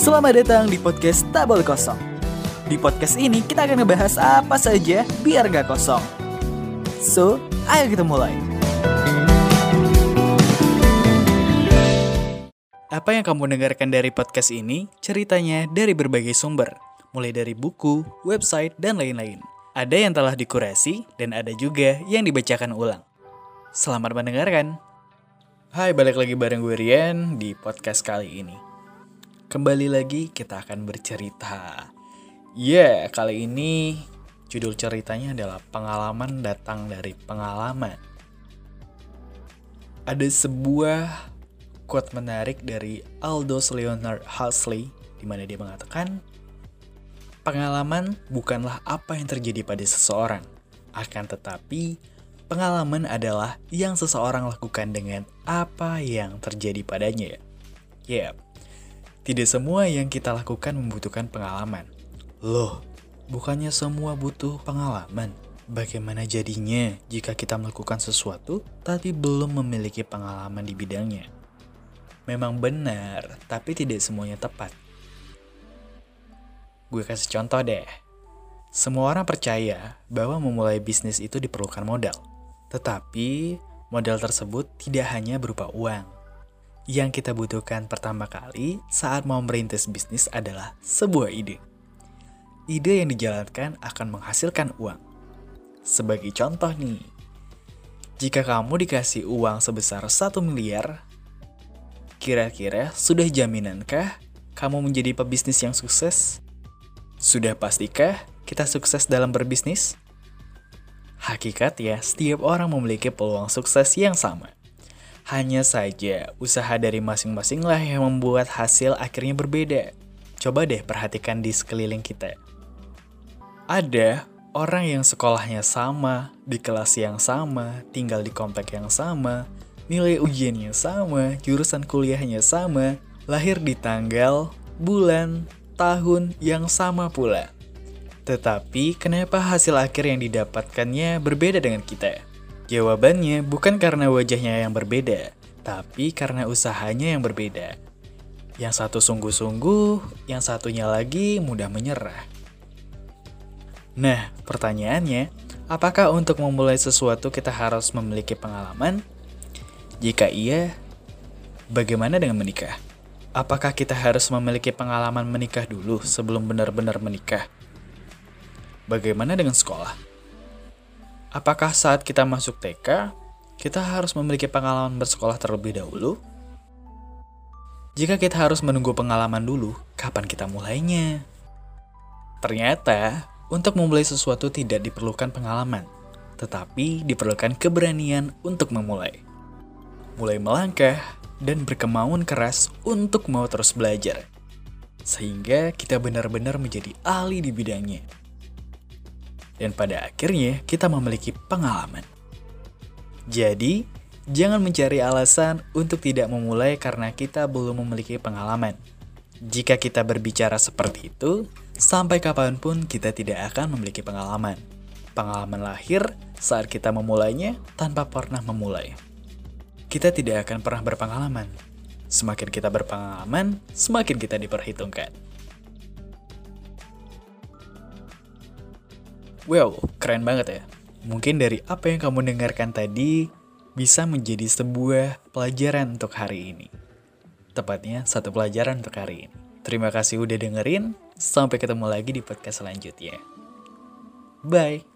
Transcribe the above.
Selamat datang di podcast Tabel Kosong. Di podcast ini kita akan ngebahas apa saja biar gak kosong. So, ayo kita mulai. Apa yang kamu dengarkan dari podcast ini ceritanya dari berbagai sumber, mulai dari buku, website, dan lain-lain. Ada yang telah dikurasi dan ada juga yang dibacakan ulang. Selamat mendengarkan. Hai, balik lagi bareng gue Rian di podcast kali ini. Kembali lagi kita akan bercerita. Ya, yeah, kali ini judul ceritanya adalah pengalaman datang dari pengalaman. Ada sebuah quote menarik dari Aldous Leonard Huxley di mana dia mengatakan, "Pengalaman bukanlah apa yang terjadi pada seseorang, akan tetapi Pengalaman adalah yang seseorang lakukan dengan apa yang terjadi padanya. Ya, yep. Tidak semua yang kita lakukan membutuhkan pengalaman. Loh, bukannya semua butuh pengalaman? Bagaimana jadinya jika kita melakukan sesuatu tapi belum memiliki pengalaman di bidangnya? Memang benar, tapi tidak semuanya tepat. Gue kasih contoh deh. Semua orang percaya bahwa memulai bisnis itu diperlukan modal. Tetapi, modal tersebut tidak hanya berupa uang. Yang kita butuhkan pertama kali saat mau merintis bisnis adalah sebuah ide. Ide yang dijalankan akan menghasilkan uang. Sebagai contoh nih, jika kamu dikasih uang sebesar 1 miliar, kira-kira sudah jaminankah kamu menjadi pebisnis yang sukses? Sudah pastikah kita sukses dalam berbisnis? Hakikat ya, setiap orang memiliki peluang sukses yang sama. Hanya saja, usaha dari masing-masinglah yang membuat hasil akhirnya berbeda. Coba deh perhatikan di sekeliling kita. Ada orang yang sekolahnya sama, di kelas yang sama, tinggal di komplek yang sama, nilai ujiannya sama, jurusan kuliahnya sama, lahir di tanggal, bulan, tahun yang sama pula. Tetapi, kenapa hasil akhir yang didapatkannya berbeda dengan kita? Jawabannya bukan karena wajahnya yang berbeda, tapi karena usahanya yang berbeda. Yang satu sungguh-sungguh, yang satunya lagi mudah menyerah. Nah, pertanyaannya, apakah untuk memulai sesuatu kita harus memiliki pengalaman? Jika iya, bagaimana dengan menikah? Apakah kita harus memiliki pengalaman menikah dulu sebelum benar-benar menikah? Bagaimana dengan sekolah? Apakah saat kita masuk TK, kita harus memiliki pengalaman bersekolah terlebih dahulu? Jika kita harus menunggu pengalaman dulu, kapan kita mulainya? Ternyata, untuk memulai sesuatu tidak diperlukan pengalaman, tetapi diperlukan keberanian untuk memulai. Mulai melangkah dan berkemauan keras untuk mau terus belajar, sehingga kita benar-benar menjadi ahli di bidangnya dan pada akhirnya kita memiliki pengalaman. Jadi, jangan mencari alasan untuk tidak memulai karena kita belum memiliki pengalaman. Jika kita berbicara seperti itu, sampai kapan pun kita tidak akan memiliki pengalaman. Pengalaman lahir saat kita memulainya tanpa pernah memulai. Kita tidak akan pernah berpengalaman. Semakin kita berpengalaman, semakin kita diperhitungkan. Wow, keren banget ya. Mungkin dari apa yang kamu dengarkan tadi bisa menjadi sebuah pelajaran untuk hari ini. Tepatnya satu pelajaran untuk hari ini. Terima kasih udah dengerin. Sampai ketemu lagi di podcast selanjutnya. Bye.